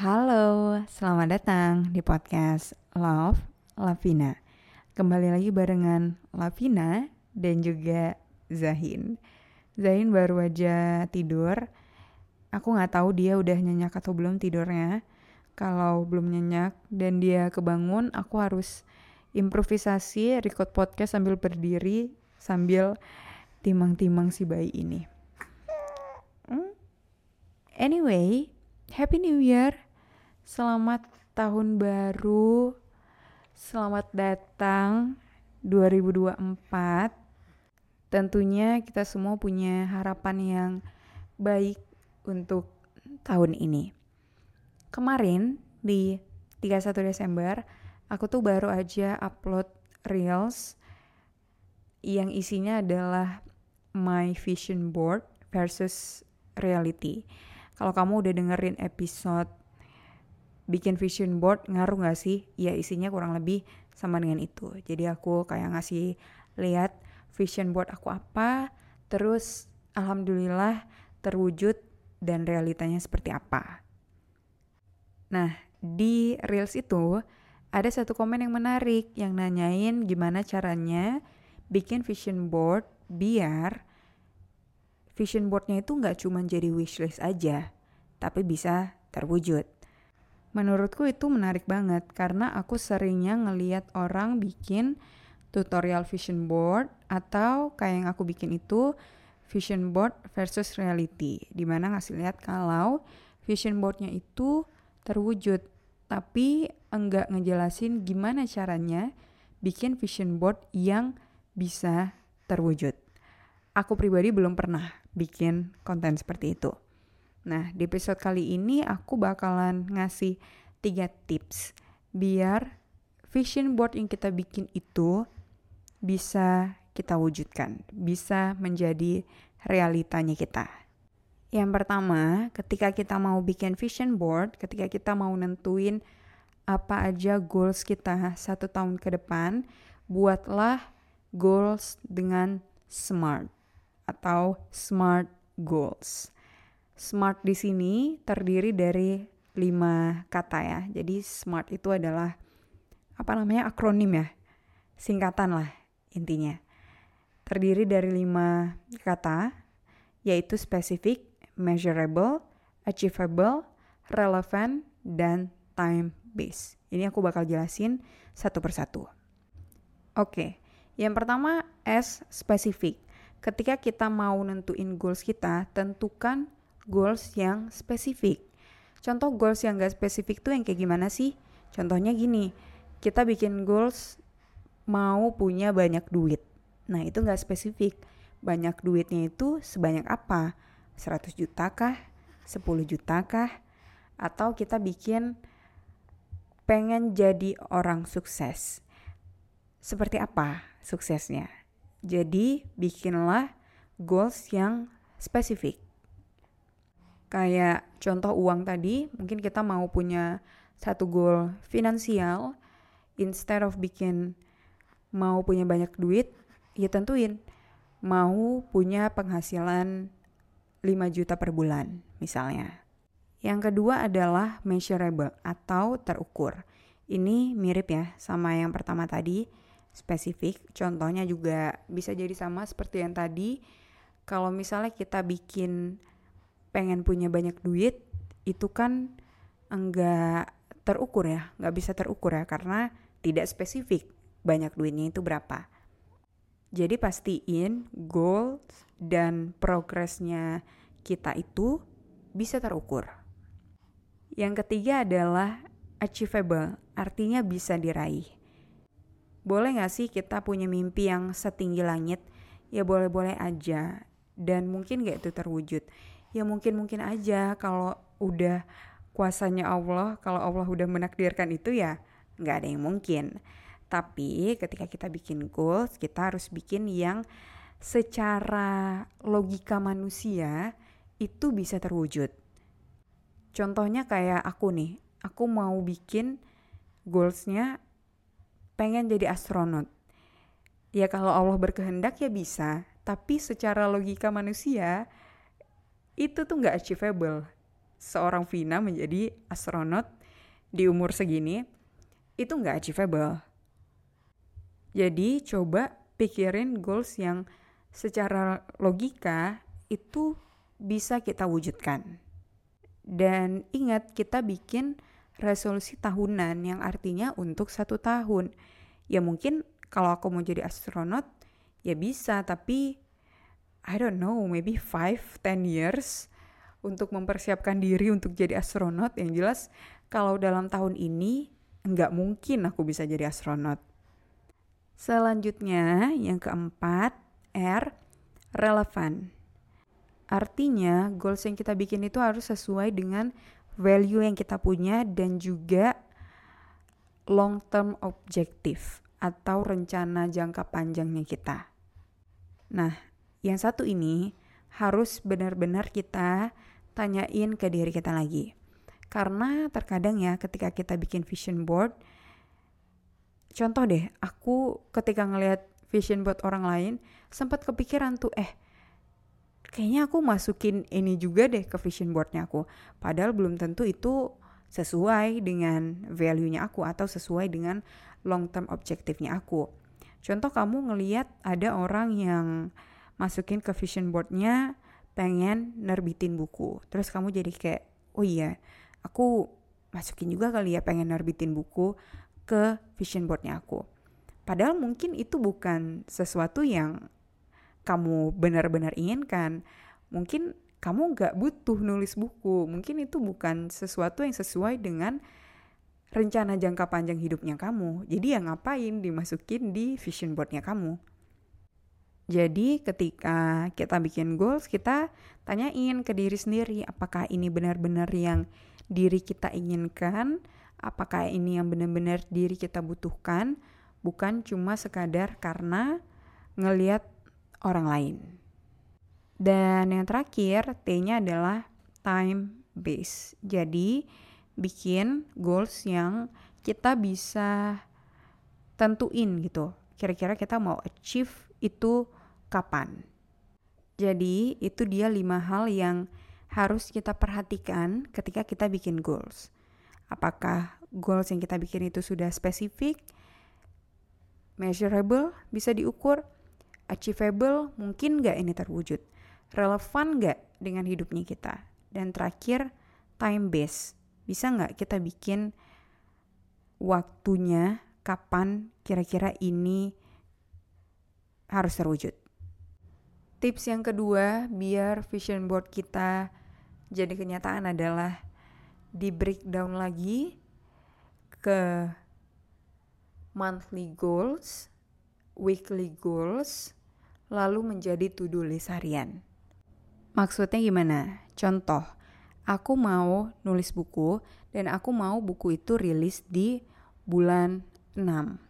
Halo, selamat datang di podcast Love Lavina. Kembali lagi barengan Lavina dan juga Zahin. Zahin baru aja tidur. Aku nggak tahu dia udah nyenyak atau belum tidurnya. Kalau belum nyenyak dan dia kebangun, aku harus improvisasi record podcast sambil berdiri sambil timang-timang si bayi ini. Hmm. Anyway, Happy New Year. Selamat tahun baru. Selamat datang 2024. Tentunya kita semua punya harapan yang baik untuk tahun ini. Kemarin di 31 Desember, aku tuh baru aja upload Reels yang isinya adalah my vision board versus reality. Kalau kamu udah dengerin episode bikin vision board ngaruh gak sih? Ya isinya kurang lebih sama dengan itu. Jadi aku kayak ngasih lihat vision board aku apa, terus alhamdulillah terwujud dan realitanya seperti apa. Nah, di Reels itu ada satu komen yang menarik yang nanyain gimana caranya bikin vision board biar vision boardnya itu nggak cuma jadi wishlist aja, tapi bisa terwujud. Menurutku itu menarik banget karena aku seringnya ngeliat orang bikin tutorial vision board atau kayak yang aku bikin itu vision board versus reality di mana ngasih lihat kalau vision boardnya itu terwujud tapi enggak ngejelasin gimana caranya bikin vision board yang bisa terwujud. Aku pribadi belum pernah bikin konten seperti itu. Nah, di episode kali ini aku bakalan ngasih tiga tips biar vision board yang kita bikin itu bisa kita wujudkan, bisa menjadi realitanya kita. Yang pertama, ketika kita mau bikin vision board, ketika kita mau nentuin apa aja goals kita satu tahun ke depan, buatlah goals dengan SMART atau SMART goals. Smart di sini terdiri dari lima kata ya. Jadi smart itu adalah apa namanya akronim ya, singkatan lah intinya. Terdiri dari lima kata, yaitu specific, measurable, achievable, relevant, dan time based. Ini aku bakal jelasin satu persatu. Oke, yang pertama S specific. Ketika kita mau nentuin goals kita, tentukan goals yang spesifik. Contoh goals yang gak spesifik tuh yang kayak gimana sih? Contohnya gini, kita bikin goals mau punya banyak duit. Nah itu gak spesifik. Banyak duitnya itu sebanyak apa? 100 juta kah? 10 juta kah? Atau kita bikin pengen jadi orang sukses. Seperti apa suksesnya? Jadi, bikinlah goals yang spesifik. Kayak contoh uang tadi, mungkin kita mau punya satu goal finansial, instead of bikin mau punya banyak duit, ya tentuin mau punya penghasilan 5 juta per bulan misalnya. Yang kedua adalah measurable atau terukur. Ini mirip ya sama yang pertama tadi, spesifik. Contohnya juga bisa jadi sama seperti yang tadi. Kalau misalnya kita bikin pengen punya banyak duit, itu kan enggak terukur ya, nggak bisa terukur ya karena tidak spesifik banyak duitnya itu berapa. Jadi pastiin goal dan progresnya kita itu bisa terukur. Yang ketiga adalah achievable, artinya bisa diraih. Boleh gak sih kita punya mimpi yang setinggi langit? Ya boleh-boleh aja. Dan mungkin gak itu terwujud. Ya mungkin-mungkin aja kalau udah kuasanya Allah, kalau Allah udah menakdirkan itu ya nggak ada yang mungkin. Tapi ketika kita bikin goals, kita harus bikin yang secara logika manusia itu bisa terwujud. Contohnya kayak aku nih, aku mau bikin goalsnya pengen jadi astronot. Ya kalau Allah berkehendak ya bisa, tapi secara logika manusia itu tuh nggak achievable. Seorang Vina menjadi astronot di umur segini itu nggak achievable jadi coba pikirin goals yang secara logika itu bisa kita wujudkan. Dan ingat kita bikin resolusi tahunan yang artinya untuk satu tahun. Ya mungkin kalau aku mau jadi astronot ya bisa tapi I don't know maybe 5 10 years untuk mempersiapkan diri untuk jadi astronot yang jelas kalau dalam tahun ini nggak mungkin aku bisa jadi astronot Selanjutnya, yang keempat, R, relevan. Artinya, goals yang kita bikin itu harus sesuai dengan value yang kita punya dan juga long term objective atau rencana jangka panjangnya kita. Nah, yang satu ini harus benar-benar kita tanyain ke diri kita lagi. Karena terkadang ya ketika kita bikin vision board, contoh deh aku ketika ngelihat vision buat orang lain sempat kepikiran tuh eh kayaknya aku masukin ini juga deh ke vision boardnya aku padahal belum tentu itu sesuai dengan value-nya aku atau sesuai dengan long term objektifnya aku contoh kamu ngeliat ada orang yang masukin ke vision boardnya pengen nerbitin buku terus kamu jadi kayak oh iya aku masukin juga kali ya pengen nerbitin buku ke vision boardnya aku. Padahal mungkin itu bukan sesuatu yang kamu benar-benar inginkan. Mungkin kamu gak butuh nulis buku. Mungkin itu bukan sesuatu yang sesuai dengan rencana jangka panjang hidupnya kamu. Jadi ya ngapain dimasukin di vision boardnya kamu. Jadi ketika kita bikin goals, kita tanyain ke diri sendiri apakah ini benar-benar yang diri kita inginkan apakah ini yang benar-benar diri kita butuhkan bukan cuma sekadar karena ngeliat orang lain. Dan yang terakhir, T-nya adalah time base. Jadi, bikin goals yang kita bisa tentuin gitu. Kira-kira kita mau achieve itu kapan. Jadi, itu dia lima hal yang harus kita perhatikan ketika kita bikin goals. Apakah goals yang kita bikin itu sudah spesifik, measurable, bisa diukur, achievable, mungkin nggak ini terwujud, relevan nggak dengan hidupnya kita, dan terakhir time base, bisa nggak kita bikin waktunya kapan kira-kira ini harus terwujud. Tips yang kedua biar vision board kita jadi kenyataan adalah di breakdown lagi ke monthly goals, weekly goals, lalu menjadi to-do list harian. Maksudnya gimana? Contoh, aku mau nulis buku dan aku mau buku itu rilis di bulan 6.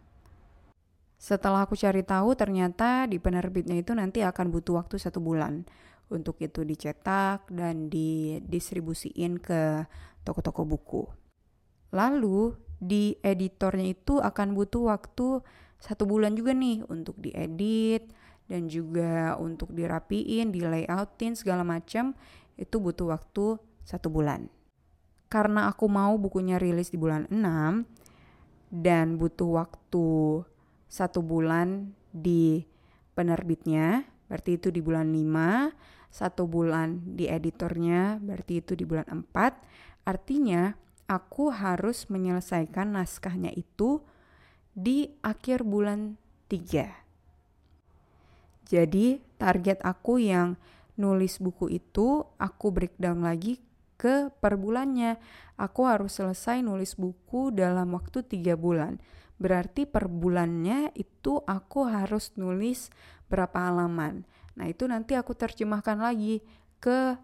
Setelah aku cari tahu ternyata di penerbitnya itu nanti akan butuh waktu satu bulan untuk itu dicetak dan didistribusiin ke toko-toko buku. Lalu di editornya itu akan butuh waktu satu bulan juga nih untuk diedit dan juga untuk dirapiin, di layoutin segala macam itu butuh waktu satu bulan. Karena aku mau bukunya rilis di bulan 6 dan butuh waktu satu bulan di penerbitnya, berarti itu di bulan 5, satu bulan di editornya, berarti itu di bulan 4. Artinya aku harus menyelesaikan naskahnya itu di akhir bulan 3. Jadi target aku yang nulis buku itu aku breakdown lagi ke per bulannya. Aku harus selesai nulis buku dalam waktu tiga bulan. Berarti per bulannya itu aku harus nulis berapa halaman. Nah itu nanti aku terjemahkan lagi ke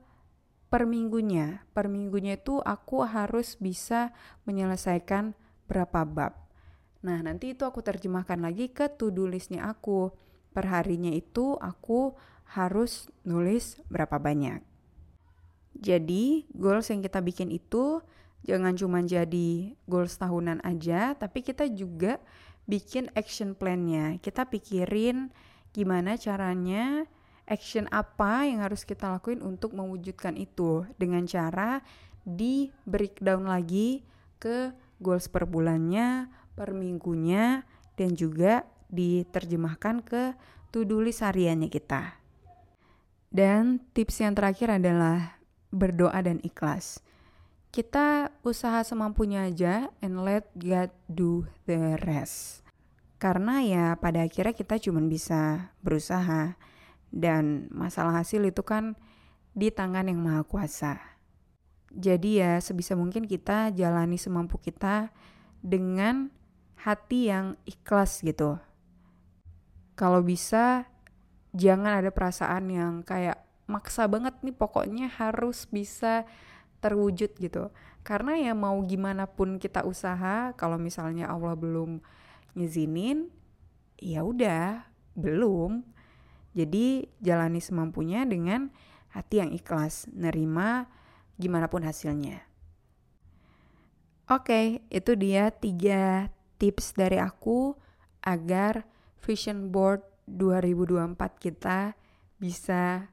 per minggunya. Per minggunya itu aku harus bisa menyelesaikan berapa bab. Nah nanti itu aku terjemahkan lagi ke to-do listnya aku. Per harinya itu aku harus nulis berapa banyak. Jadi goals yang kita bikin itu jangan cuma jadi goals tahunan aja, tapi kita juga bikin action plan-nya. Kita pikirin gimana caranya, action apa yang harus kita lakuin untuk mewujudkan itu dengan cara di breakdown lagi ke goals per bulannya, per minggunya, dan juga diterjemahkan ke to-do list hariannya kita. Dan tips yang terakhir adalah berdoa dan ikhlas kita usaha semampunya aja and let God do the rest. Karena ya pada akhirnya kita cuma bisa berusaha dan masalah hasil itu kan di tangan yang maha kuasa. Jadi ya sebisa mungkin kita jalani semampu kita dengan hati yang ikhlas gitu. Kalau bisa jangan ada perasaan yang kayak maksa banget nih pokoknya harus bisa terwujud gitu. Karena ya mau gimana pun kita usaha kalau misalnya Allah belum ngizinin ya udah belum. Jadi jalani semampunya dengan hati yang ikhlas nerima gimana pun hasilnya. Oke itu dia tiga tips dari aku agar vision board 2024 kita bisa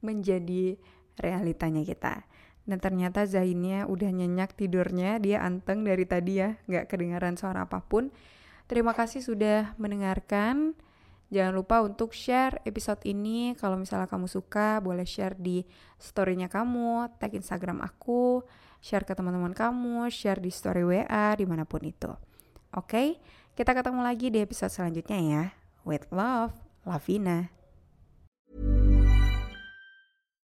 menjadi realitanya kita. Dan ternyata Zainnya udah nyenyak tidurnya, dia anteng dari tadi ya, nggak kedengaran suara apa pun. Terima kasih sudah mendengarkan. Jangan lupa untuk share episode ini. Kalau misalnya kamu suka, boleh share di storynya kamu, tag Instagram aku, share ke teman-teman kamu, share di story WA, di mana pun itu. Oke, kita ketemu lagi di episode selanjutnya ya. With love, Lavina.